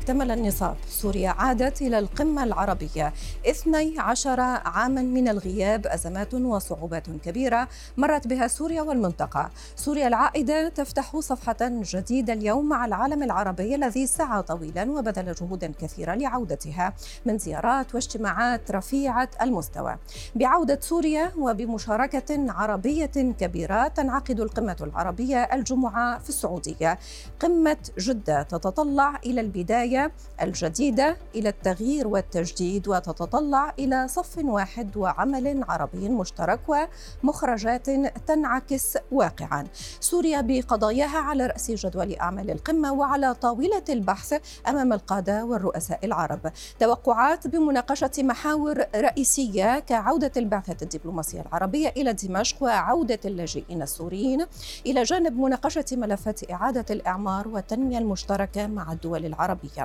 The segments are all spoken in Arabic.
اكتمل النصاب سوريا عادت إلى القمة العربية. 12 عاما من الغياب أزمات وصعوبات كبيرة مرت بها سوريا والمنطقة. سوريا العائدة تفتح صفحة جديدة اليوم مع العالم العربي الذي سعى طويلا وبذل جهودا كثيرة لعودتها من زيارات واجتماعات رفيعة المستوى. بعودة سوريا وبمشاركة عربية كبيرة تنعقد القمة العربية الجمعة في السعودية. قمة جدة تتطلع إلى البداية الجديدة إلى التغيير والتجديد وتتطلع إلى صف واحد وعمل عربي مشترك ومخرجات تنعكس واقعا. سوريا بقضاياها على رأس جدول أعمال القمة وعلى طاولة البحث أمام القادة والرؤساء العرب. توقعات بمناقشة محاور رئيسية كعودة البعثة الدبلوماسية العربية إلى دمشق وعودة اللاجئين السوريين إلى جانب مناقشة ملفات إعادة الإعمار والتنمية المشتركة مع الدول العربية.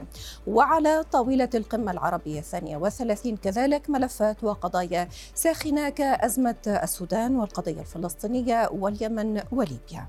وعلى طاولة القمة العربية الثانية والثلاثين كذلك ملفات وقضايا ساخنة كأزمة السودان والقضية الفلسطينية واليمن وليبيا.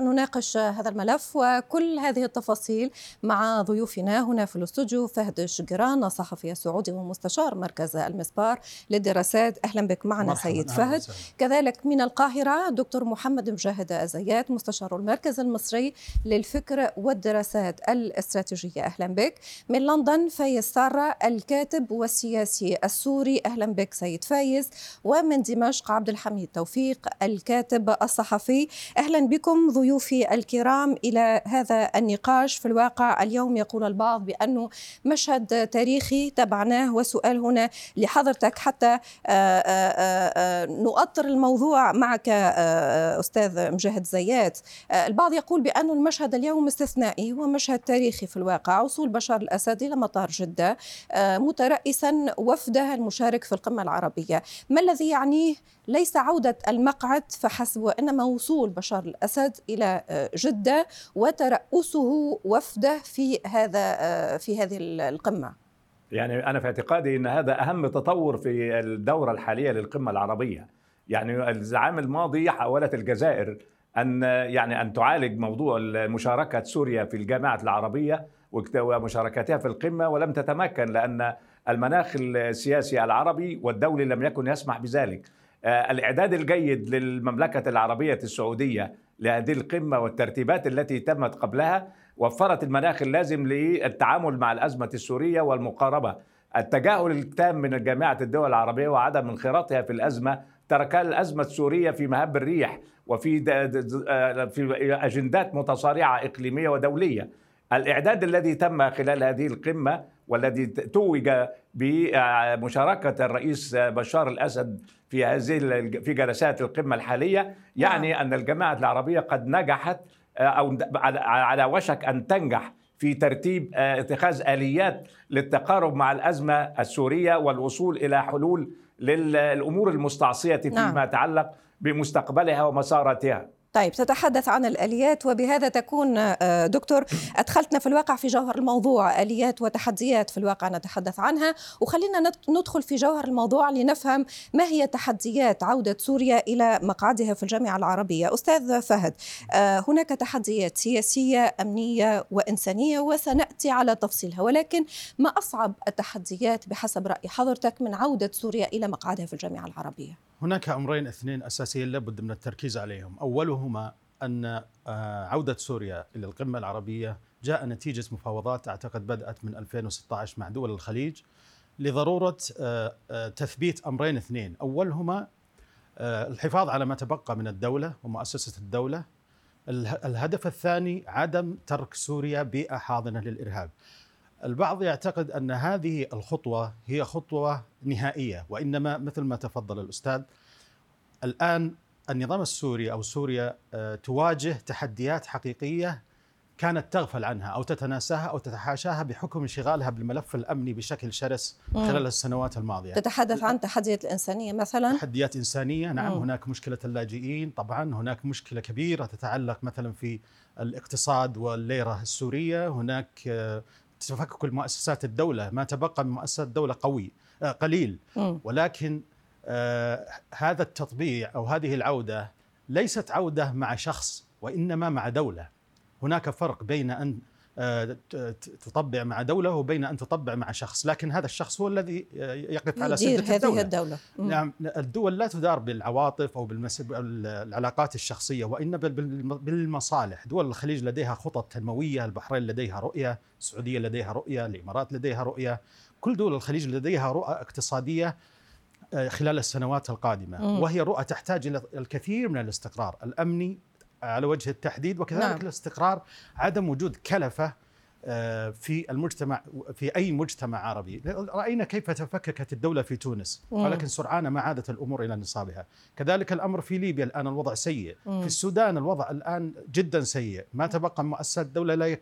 نناقش هذا الملف وكل هذه التفاصيل مع ضيوفنا هنا في الاستوديو فهد الشقران الصحفي السعودي ومستشار مركز المسبار للدراسات. أهلا بك معنا سيد فهد. كذلك من القاهرة دكتور محمد مجاهد ازيات مستشار المركز المصري للفكر والدراسات الاستراتيجية. أهلا بك. من لندن فايز سارة الكاتب والسياسي السوري. أهلا بك سيد فايز. ومن دمشق عبد الحميد توفيق الكاتب الصحفي. أهلا بكم ضيوفي الكرام إلى هذا النقاش في الواقع اليوم. يقول البعض بأنه مشهد تاريخي تبعناه وسؤال هنا لحضرتك حتى آه، آه، آه، نؤطر الموضوع معك أستاذ مجاهد زيات. البعض يقول بأن المشهد اليوم استثنائي ومشهد تاريخي في الواقع. وصول بشار الاسد إلى مطار جدة مترأسا وفده المشارك في القمة العربية. ما الذي يعنيه ليس عودة المقعد فحسب وإنما وصول بشار الأسد إلى آه، جدة وترأسه وفدة في هذا آه، في هذه القمة. يعني أنا في اعتقادي أن هذا أهم تطور في الدورة الحالية للقمة العربية. يعني العام الماضي حاولت الجزائر أن يعني أن تعالج موضوع مشاركة سوريا في الجامعة العربية ومشاركتها في القمة ولم تتمكن لأن المناخ السياسي العربي والدولي لم يكن يسمح بذلك. آه، الإعداد الجيد للمملكة العربية السعودية لهذه القمة والترتيبات التي تمت قبلها وفرت المناخ اللازم للتعامل مع الأزمة السورية والمقاربة. التجاهل التام من جامعة الدول العربية وعدم انخراطها في الأزمة ترك الأزمة السورية في مهب الريح وفي آه، في أجندات متصارعة إقليمية ودولية. الإعداد الذي تم خلال هذه القمة والذي توج بمشاركة الرئيس بشار الأسد في هذه في جلسات القمة الحالية يعني نعم. أن الجماعة العربية قد نجحت أو على وشك أن تنجح في ترتيب اتخاذ آليات للتقارب مع الأزمة السورية والوصول إلى حلول للأمور المستعصية فيما نعم. يتعلق بمستقبلها ومساراتها طيب تتحدث عن الآليات وبهذا تكون آه، دكتور أدخلتنا في الواقع في جوهر الموضوع. آليات وتحديات في الواقع نتحدث عنها. وخلينا ندخل في جوهر الموضوع لنفهم ما هي تحديات عودة سوريا إلى مقعدها في الجامعة العربية. أستاذ فهد آه، هناك تحديات سياسية أمنية وإنسانية وسنأتي على تفصيلها. ولكن ما أصعب التحديات بحسب رأي حضرتك من عودة سوريا إلى مقعدها في الجامعة العربية؟ هناك أمرين اثنين أساسيين لابد من التركيز عليهم، اولهما أن آه، عودة سوريا إلى القمة العربية جاء نتيجة مفاوضات أعتقد بدأت من 2016 مع دول الخليج لضرورة آه، آه، تثبيت أمرين اثنين، أولهما الحفاظ على ما تبقى من الدولة ومؤسسة الدولة. الهدف الثاني عدم ترك سوريا بيئة حاضنة للإرهاب. البعض يعتقد أن هذه الخطوة هي خطوة نهائية وإنما مثل ما تفضل الأستاذ الآن النظام السوري أو سوريا آه، تواجه تحديات حقيقية كانت تغفل عنها أو تتناساها أو تتحاشاها بحكم انشغالها بالملف الأمني بشكل شرس خلال السنوات الماضية. تتحدث عن تحديات الإنسانية مثلا؟ تحديات إنسانية نعم مم. هناك مشكلة اللاجئين طبعا هناك مشكلة كبيرة تتعلق مثلا في الاقتصاد والليرة السورية هناك آه، تفكك المؤسسات الدولة ما تبقى من مؤسسات الدولة قوي آه، قليل ولكن هذا التطبيع أو هذه العودة ليست عودة مع شخص وإنما مع دولة. هناك فرق بين أن آه، تطبع مع دولة وبين أن تطبع مع شخص لكن هذا الشخص هو الذي يقف على سدة هذه الدولة. الدولة نعم الدول لا تدار بالعواطف أو بالعلاقات الشخصية وإنما بالمصالح. دول الخليج لديها خطط تنموية البحرين لديها رؤية السعودية لديها رؤية الإمارات لديها رؤية كل دول الخليج لديها رؤى اقتصادية آه، خلال السنوات القادمة. وهي رؤى تحتاج إلى الكثير من الاستقرار. الأمني على وجه التحديد وكذلك نعم. الاستقرار عدم وجود كلفة آه، في المجتمع في أي مجتمع عربي. رأينا كيف تفككت الدولة في تونس. ولكن سرعان ما عادت الأمور إلى نصابها. كذلك الأمر في ليبيا الآن الوضع سيء. مم. في السودان الوضع الآن جدا سيء. ما تبقى مؤسسات الدولة لا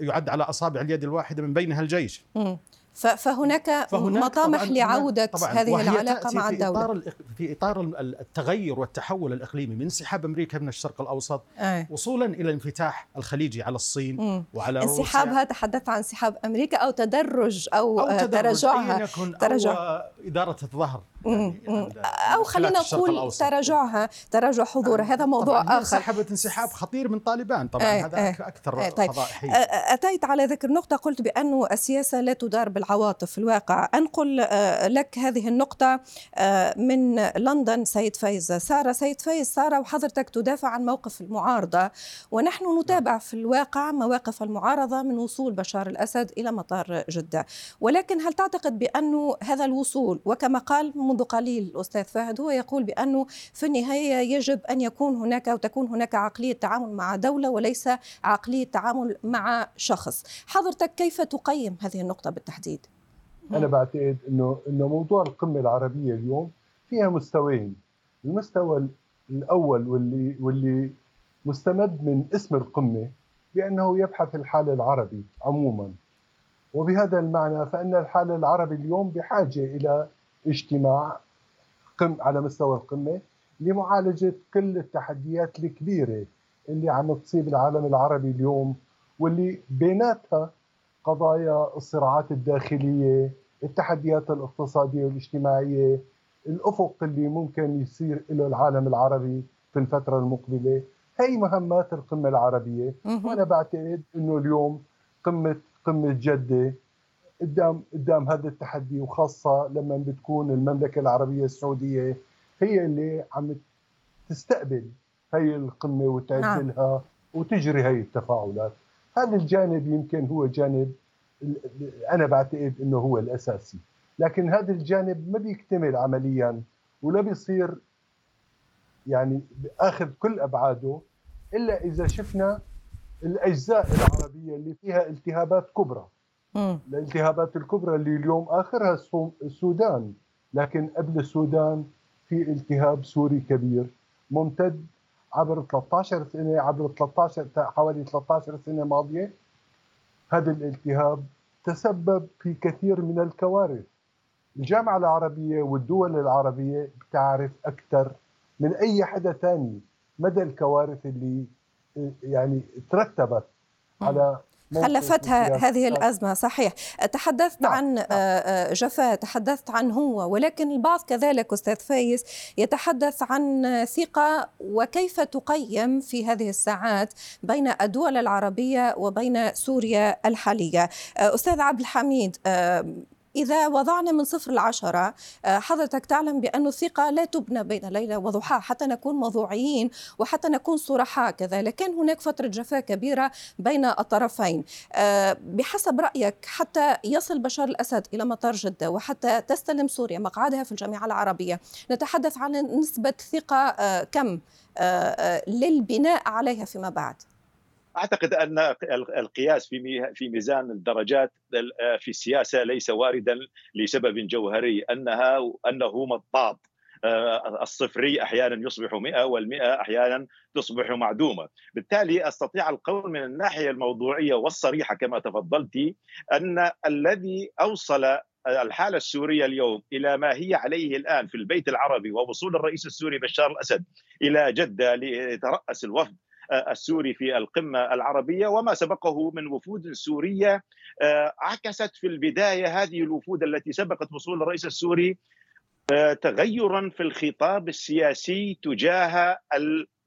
يعد على أصابع اليد الواحدة من بينها الجيش. مم. فهناك, فهناك مطامح لعودة طبعاً هذه العلاقة مع الدولة. في إطار, في إطار التغير والتحول الإقليمي من انسحاب أمريكا من الشرق الأوسط أي. وصولا إلى الانفتاح الخليجي على الصين مم. وعلى انسحابها تحدثت عن انسحاب أمريكا أو تدرج أو, أو تراجعها. تراجع أو إدارة الظهر. أو خلينا نقول تراجعها تراجع حضورها هذا موضوع آخر. سحبت انسحاب خطير من طالبان. طبعا إيه هذا إيه أكثر إيه طيب. فضائحيه أتيت على ذكر نقطة قلت بانه السياسة لا تدار بالعواطف في الواقع. أنقل آه، لك هذه النقطة آه، من لندن سيد فايز سارة. سيد فايز سارة وحضرتك تدافع عن موقف المعارضة. ونحن نتابع في الواقع مواقف المعارضة من وصول بشار الأسد إلى مطار جدة. ولكن هل تعتقد بانه هذا الوصول وكما قال منذ قليل الأستاذ فهد هو يقول بأنه في النهاية يجب أن يكون هناك وتكون هناك عقلية تعامل مع دولة وليس عقلية تعامل مع شخص. حضرتك كيف تقيم هذه النقطة بالتحديد؟ أنا بعتقد أنه أنه موضوع القمة العربية اليوم فيها مستويين. المستوى الأول واللي واللي مستمد من اسم القمة بأنه يبحث الحال العربي عموما. وبهذا المعنى فإن الحال العربي اليوم بحاجة إلى اجتماع قم على مستوى القمة لمعالجة كل التحديات الكبيرة اللي عم تصيب العالم العربي اليوم واللي بيناتها قضايا الصراعات الداخلية التحديات الاقتصادية والاجتماعية الأفق اللي ممكن يصير له العالم العربي في الفترة المقبلة. هي مهمات القمة العربية. وأنا بعتقد أنه اليوم قمة قمة جدة قدام قدام هذا التحدي وخاصة لما بتكون المملكة العربية السعودية هي اللي عم تستقبل هي القمة وتعد لها وتجري هي التفاعلات. هذا الجانب يمكن هو جانب أنا بعتقد إنه هو الأساسي. لكن هذا الجانب ما بيكتمل عمليا ولا بيصير يعني اخذ كل أبعاده إلا إذا شفنا الأجزاء العربية اللي فيها التهابات كبرى. الالتهابات الكبرى اللي اليوم آخرها السودان. لكن قبل السودان في التهاب سوري كبير ممتد عبر 13 سنة عبر 13 حوالي 13 سنة ماضية. هذا الالتهاب تسبب في كثير من الكوارث. الجامعة العربية والدول العربية بتعرف أكثر من أي حدا ثاني مدى الكوارث اللي يعني ترتبت على خلفتها هذه الأزمة صحيح تحدثت نعم. عن نعم. آه، آه، جفا تحدثت عن هو ولكن البعض كذلك أستاذ فايز يتحدث عن ثقة وكيف تقيم في هذه الساعات بين الدول العربية وبين سوريا الحالية آه، أستاذ عبد الحميد إذا وضعنا من صفر لعشرة آه، حضرتك تعلم بأن الثقة لا تبنى بين ليلة وضحاها حتى نكون موضوعيين وحتى نكون صرحاء كذلك كان هناك فترة جفاء كبيرة بين الطرفين. آه، بحسب رأيك حتى يصل بشار الأسد إلى مطار جدة وحتى تستلم سوريا مقعدها في الجامعة العربية نتحدث عن نسبة ثقة آه، كم للبناء عليها فيما بعد؟ أعتقد أن القياس في في ميزان الدرجات في السياسة ليس واردا لسبب جوهري أنها أنه مطاط آه، الصفري أحيانا يصبح 100 وال100 أحيانا تصبح معدومة، بالتالي أستطيع القول من الناحية الموضوعية والصريحة كما تفضلت أن الذي أوصل الحالة السورية اليوم إلى ما هي عليه الآن في البيت العربي ووصول الرئيس السوري بشار الأسد إلى جدة ليتراس الوفد السوري في القمة العربية وما سبقه من وفود سورية آه، عكست في البداية هذه الوفود التي سبقت وصول الرئيس السوري آه، تغيرا في الخطاب السياسي تجاه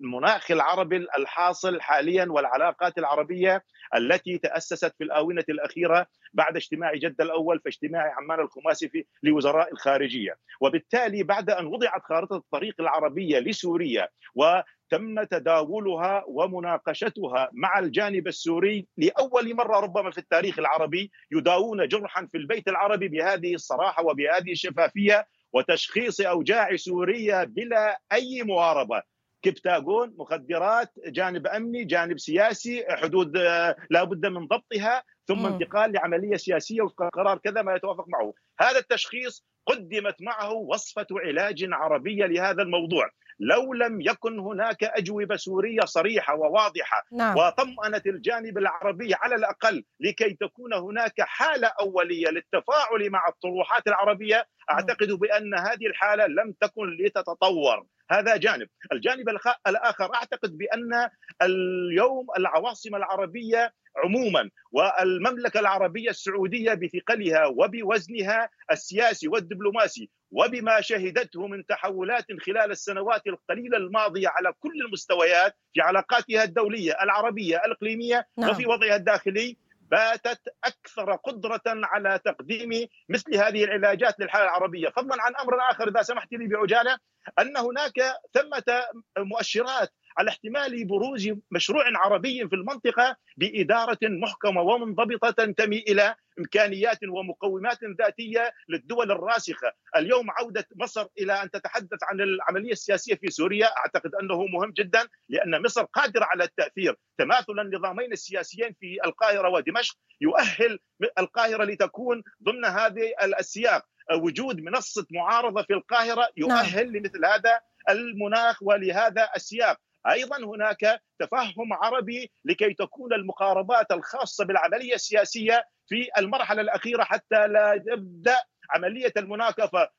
المناخ العربي الحاصل حاليا والعلاقات العربية التي تأسست في الآونة الأخيرة بعد اجتماع جده الأول في اجتماع عمان الخماسي في لوزراء الخارجية، وبالتالي بعد أن وضعت خارطة الطريق العربية لسوريا وتم تداولها ومناقشتها مع الجانب السوري لأول مرة ربما في التاريخ العربي يداوون جرحا في البيت العربي بهذه الصراحة وبهذه الشفافية وتشخيص أوجاع سوريا بلا أي مواربه كبتاغون مخدرات جانب أمني جانب سياسي حدود آه، لا بد من ضبطها ثم. انتقال لعملية سياسية وفق قرار كذا ما يتوافق معه. هذا التشخيص قدمت معه وصفة علاج عربية لهذا الموضوع. لو لم يكن هناك أجوبة سورية صريحة وواضحة نعم. وطمأنت الجانب العربي على الأقل لكي تكون هناك حالة أولية للتفاعل مع الطروحات العربية أعتقد بأن هذه الحالة لم تكن لتتطور. هذا جانب. الجانب الآخر أعتقد بأن اليوم العواصم العربية عموما والمملكة العربية السعودية بثقلها وبوزنها السياسي والدبلوماسي وبما شهدته من تحولات خلال السنوات القليلة الماضية على كل المستويات في علاقاتها الدولية العربية الإقليمية نعم. وفي وضعها الداخلي باتت أكثر قدرة على تقديم مثل هذه العلاجات للحالة العربية، فضلا عن أمر آخر إذا سمحت لي بعجالة أن هناك ثمة مؤشرات على احتمال بروز مشروع عربي في المنطقة بإدارة محكمة ومنضبطة تنتمي إلى إمكانيات ومقومات ذاتية للدول الراسخة، اليوم عودة مصر إلى أن تتحدث عن العملية السياسية في سوريا أعتقد أنه مهم جدا لأن مصر قادرة على التأثير، تماثل النظامين السياسيين في القاهرة ودمشق يؤهل القاهرة لتكون ضمن هذه السياق، وجود منصة معارضة في القاهرة نعم. يؤهل نعم. لمثل هذا المناخ ولهذا السياق أيضا هناك تفهم عربي لكي تكون المقاربات الخاصة بالعملية السياسية في المرحلة الأخيرة حتى لا يبدا عملية المناكفة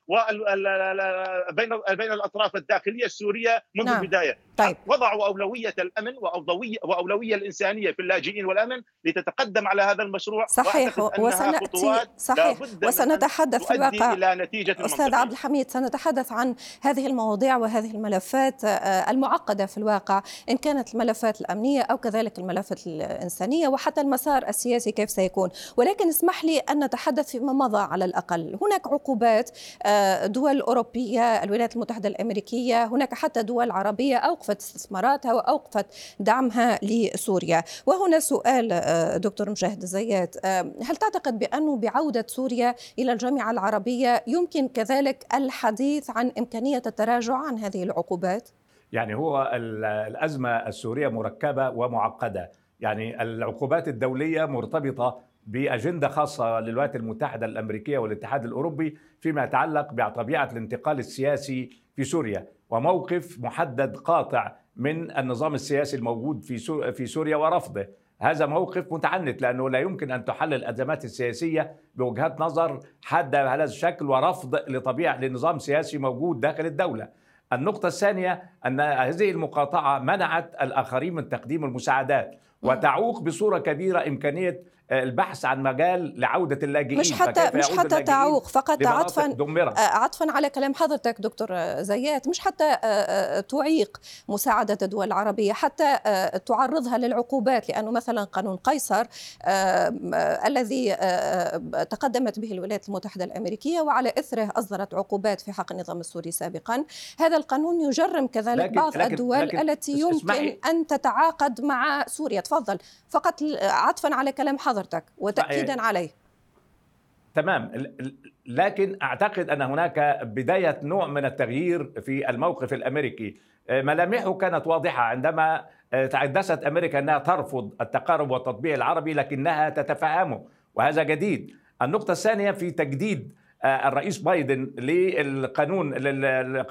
بين بين الأطراف الداخلية السورية منذ نعم. البداية طيب. وضعوا أولوية الأمن واولويه وأولوية الإنسانية في اللاجئين والأمن لتتقدم على هذا المشروع. صحيح وسناتي صحيح وسنتحدث في الواقع. إلى نتيجة أستاذ عبد الحميد سنتحدث عن هذه المواضيع وهذه الملفات آه، المعقدة في الواقع إن كانت الملفات الأمنية أو كذلك الملفات الإنسانية وحتى المسار السياسي كيف سيكون. ولكن اسمح لي أن نتحدث فيما مضى على الأقل. هناك عقوبات آه، دول أوروبية الولايات المتحدة الأمريكية هناك حتى دول عربية أوقفت استثماراتها وأوقفت دعمها لسوريا وهنا سؤال آه، دكتور مجاهد زيات آه، هل تعتقد بأنه بعودة سوريا إلى الجامعة العربية يمكن كذلك الحديث عن إمكانية التراجع عن هذه العقوبات؟ يعني هو الأزمة السورية مركبة ومعقدة يعني العقوبات الدولية مرتبطة بأجندة خاصة للولايات المتحدة الأمريكية والاتحاد الأوروبي فيما يتعلق بطبيعه الانتقال السياسي في سوريا وموقف محدد قاطع من النظام السياسي الموجود في في سوريا ورفضه هذا موقف متعنت لأنه لا يمكن أن تحل الأزمات السياسية بوجهات نظر حادة بهذا الشكل ورفض لطبيعة لنظام سياسي موجود داخل الدولة. النقطة الثانية أن هذه المقاطعة منعت الآخرين من تقديم المساعدات وتعوق بصورة كبيرة إمكانية البحث عن مجال لعودة اللاجئين مش حتى مش حتى تعوق فقط عطفا آه، عطفا على كلام حضرتك دكتور زيات. مش حتى آه، آه، تعيق مساعدة الدول العربية حتى تعرضها للعقوبات لأنه مثلا قانون قيصر الذي تقدمت به الولايات المتحدة الأمريكية وعلى إثره أصدرت عقوبات في حق النظام السوري سابقا. هذا القانون يجرم كذلك لكن بعض لكن الدول لكن التي يمكن أن تتعاقد مع سوريا. تفضل. فقط عطفا على كلام حضرتك حضرتك وتأكيدا عليه. تمام. لكن أعتقد أن هناك بداية نوع من التغيير في الموقف الأمريكي. آه، ملامحه كانت واضحة عندما آه، تحدثت أمريكا أنها ترفض التقارب والتطبيع العربي لكنها تتفهمه وهذا جديد. النقطة الثانية في تجديد آه، الرئيس بايدن للقانون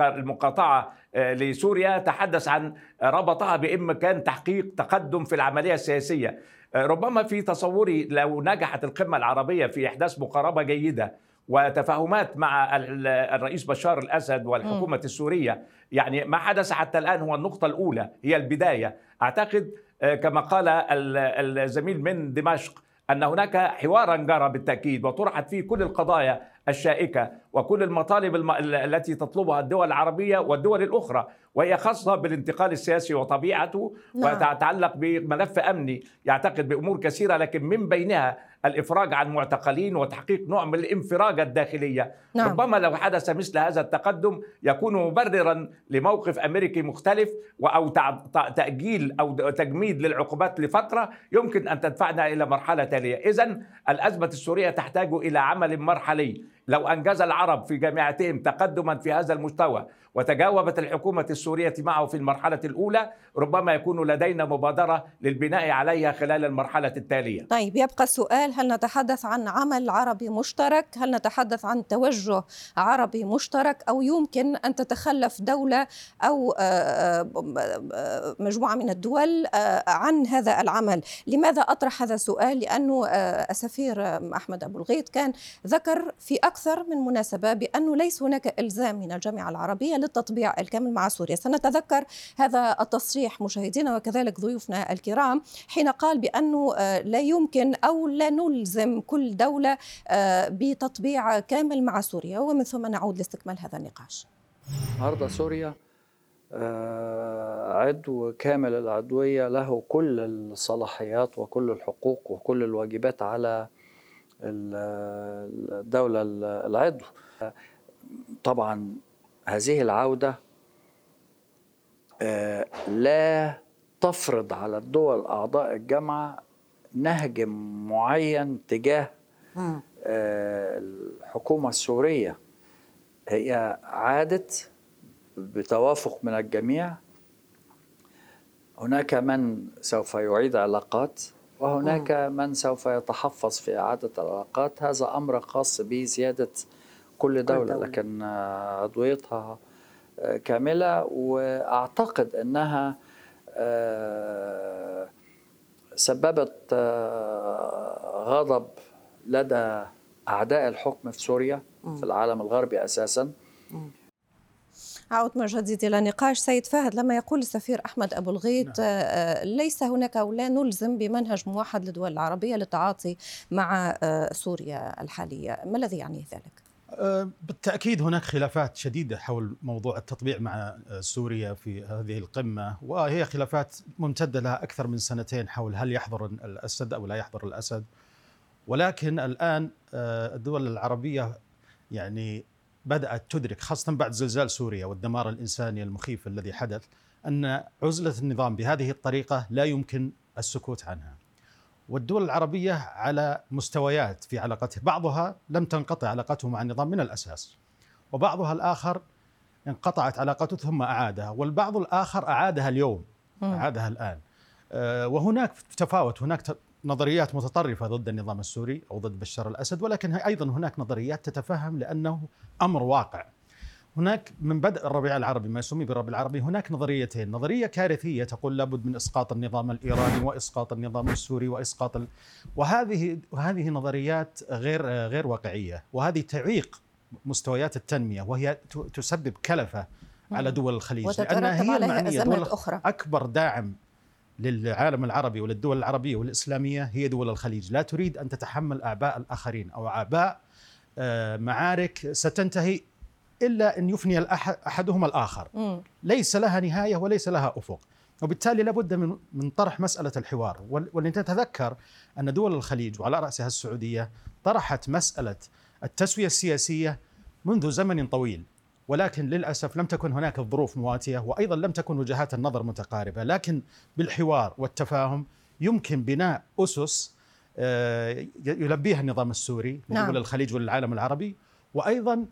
المقاطعة لسوريا تحدث عن ربطها بإمكان تحقيق تقدم في العملية السياسية. ربما في تصوري لو نجحت القمة العربية في إحداث مقاربة جيدة وتفاهمات مع الرئيس بشار الأسد والحكومة السورية يعني ما حدث حتى الآن هو النقطة الأولى هي البداية. أعتقد آه، كما قال الزميل من دمشق أن هناك حوارا جرى بالتأكيد وطرحت فيه كل القضايا الشائكة وكل المطالب الم... التي تطلبها الدول العربية والدول الأخرى وهي خاصة بالانتقال السياسي وطبيعته نعم. وتتعلق بملف أمني يعتقد بأمور كثيرة لكن من بينها الإفراج عن معتقلين وتحقيق نوع من الانفراجه الداخلية نعم. ربما لو حدث مثل هذا التقدم يكون مبررا لموقف أمريكي مختلف أو تأجيل أو تجميد للعقوبات لفترة يمكن أن تدفعنا إلى مرحلة تالية اذا الأزمة السورية تحتاج إلى عمل مرحلي لو أنجز العرب في جامعتهم تقدما في هذا المستوى وتجاوبت الحكومة السورية معه في المرحلة الأولى ربما يكون لدينا مبادرة للبناء عليها خلال المرحلة التالية. طيب يبقى السؤال هل نتحدث عن عمل عربي مشترك؟ هل نتحدث عن توجه عربي مشترك؟ أو يمكن أن تتخلف دولة أو آه، آه، مجموعة من الدول آه، عن هذا العمل؟ لماذا أطرح هذا السؤال؟ لأنه السفير أحمد أبو الغيط كان ذكر في أكثر من مناسبة بأنه ليس هناك إلزام من الجامعة العربية للتطبيع الكامل مع سوريا. سنتذكر هذا التصريح مشاهدينا وكذلك ضيوفنا الكرام حين قال بأنه آه، لا يمكن أو لا نلزم كل دولة آه، بتطبيع كامل مع سوريا. ومن ثم نعود لاستكمال هذا النقاش. النهارده سوريا آه، عضو كامل العضوية له كل الصلاحيات وكل الحقوق وكل الواجبات على الدولة العضو طبعا هذه العودة آه، لا تفرض على الدول أعضاء الجامعة نهج معين تجاه آه، الحكومة السورية. هي عادت بتوافق من الجميع. هناك من سوف يعيد علاقات وهناك من سوف يتحفظ في إعادة العلاقات. هذا أمر خاص بزيادة كل دولة لكن عضويتها آه، كاملة. وأعتقد أنها آه، سببت آه، غضب لدى أعداء الحكم في سوريا في العالم الغربي أساساً. أعود من جديد إلى نقاش سيد فهد. لما يقول السفير أحمد أبو الغيط نعم. ليس هناك أو لا نلزم بمنهج موحد للدول العربية للتعاطي مع سوريا الحالية. ما الذي يعني ذلك؟ أه، بالتأكيد هناك خلافات شديدة حول موضوع التطبيع مع سوريا في هذه القمة وهي خلافات ممتدة لها أكثر من سنتين حول هل يحضر الأسد أو لا يحضر الأسد ولكن الآن أه، الدول العربية يعني بدأت تدرك خاصة بعد زلزال سوريا والدمار الإنساني المخيف الذي حدث أن عزلة النظام بهذه الطريقة لا يمكن السكوت عنها. والدول العربية على مستويات في علاقتها. بعضها لم تنقطع علاقته مع النظام من الأساس وبعضها الآخر انقطعت علاقته ثم أعادها والبعض الآخر أعادها اليوم أعادها الآن. آه، وهناك تفاوت هناك نظريات متطرفة ضد النظام السوري أو ضد بشار الأسد ولكن أيضا هناك نظريات تتفهم لأنه أمر واقع. هناك من بدء الربيع العربي ما يسمى بالربيع العربي هناك نظريتين. نظرية كارثية تقول لابد من إسقاط النظام الإيراني وإسقاط النظام السوري وإسقاط ال... وهذه وهذه نظريات غير غير واقعية. وهذه تعيق مستويات التنمية وهي تسبب كلفة على دول الخليج لأنها هي المعنية دول أخرى. أكبر داعم للعالم العربي وللدول العربية والإسلامية هي دول الخليج. لا تريد أن تتحمل أعباء الآخرين أو أعباء آه، معارك. ستنتهي إلا أن يفني الآخر. م. ليس لها نهاية وليس لها أفق. وبالتالي لابد من من طرح مسألة الحوار. ولنتذكر أن دول الخليج وعلى رأسها السعودية طرحت مسألة التسوية السياسية منذ زمن طويل. ولكن للأسف لم تكن هناك الظروف مواتية وأيضا لم تكن وجهات النظر متقاربة. لكن بالحوار والتفاهم يمكن بناء أسس آه، يلبيها النظام السوري لدول نعم. الخليج وللعالم العربي. وأيضا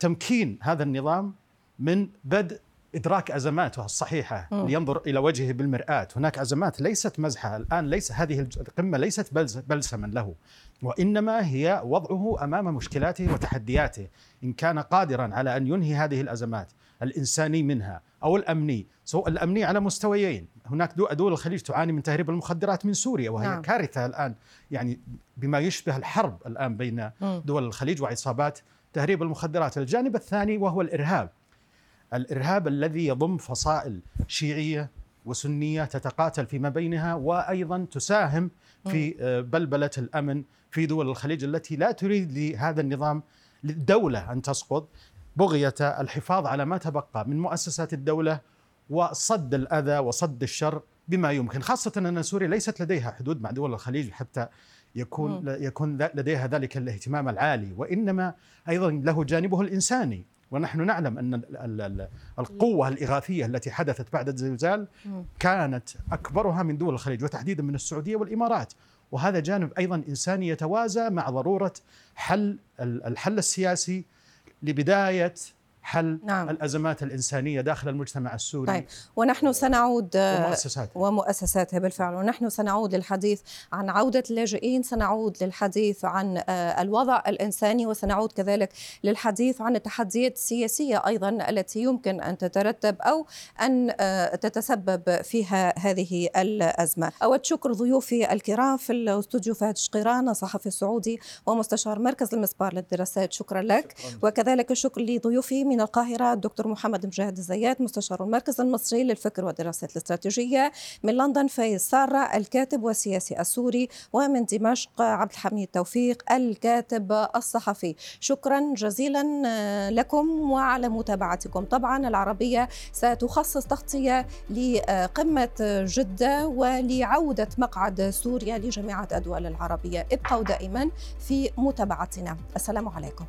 تمكين هذا النظام من بدء إدراك أزماته الصحيحة م. لينظر إلى وجهه بالمرآة، هناك أزمات ليست مزحة، الآن ليس هذه القمة ليست بلسما له، وإنما هي وضعه أمام مشكلاته وتحدياته، إن كان قادرا على أن ينهي هذه الأزمات الإنساني منها أو الأمني، سواء الأمني على مستويين، هناك دول الخليج تعاني من تهريب المخدرات من سوريا وهي نعم. كارثة الآن. يعني بما يشبه الحرب الآن بين دول الخليج وعصابات تهريب المخدرات. الجانب الثاني وهو الإرهاب. الإرهاب الذي يضم فصائل شيعية وسنية تتقاتل فيما بينها وأيضا تساهم في آه، بلبلة الأمن في دول الخليج التي لا تريد لهذا النظام للدولة أن تسقط. بغية الحفاظ على ما تبقى من مؤسسات الدولة وصد الأذى وصد الشر بما يمكن خاصة أن سوريا ليست لديها حدود مع دول الخليج حتى يكون يكون لديها ذلك الاهتمام العالي وإنما أيضا له جانبه الإنساني. ونحن نعلم أن القوة الإغاثية التي حدثت بعد الزلزال كانت أكبرها من دول الخليج وتحديدا من السعودية والإمارات. وهذا جانب أيضا إنساني يتوازى مع ضرورة حل الحل السياسي لبداية حل نعم. الأزمات الإنسانية داخل المجتمع السوري طيب ونحن سنعود ومؤسساتها ومؤسساتها بالفعل ونحن سنعود للحديث عن عودة اللاجئين سنعود للحديث عن آه، الوضع الإنساني وسنعود كذلك للحديث عن التحديات السياسية أيضا التي يمكن أن تترتب أو أن آه، تتسبب فيها هذه الأزمة. أود شكر ضيوفي الكرام في الاستوديو فهد شقيران الصحفي السعودي ومستشار مركز المسبار للدراسات شكرا لك شكرا. وكذلك الشكر لضيوفي من القاهرة الدكتور محمد مجاهد الزيات مستشار المركز المصري للفكر والدراسات الاستراتيجية من لندن فايز سارة الكاتب والسياسي السوري ومن دمشق عبد الحميد توفيق الكاتب الصحفي. شكرا جزيلا آه، لكم وعلى متابعتكم. طبعا العربية ستخصص تغطية لقمة جدة ولعودة مقعد سوريا لجامعة الدول العربية. ابقوا دائما في متابعتنا. السلام عليكم.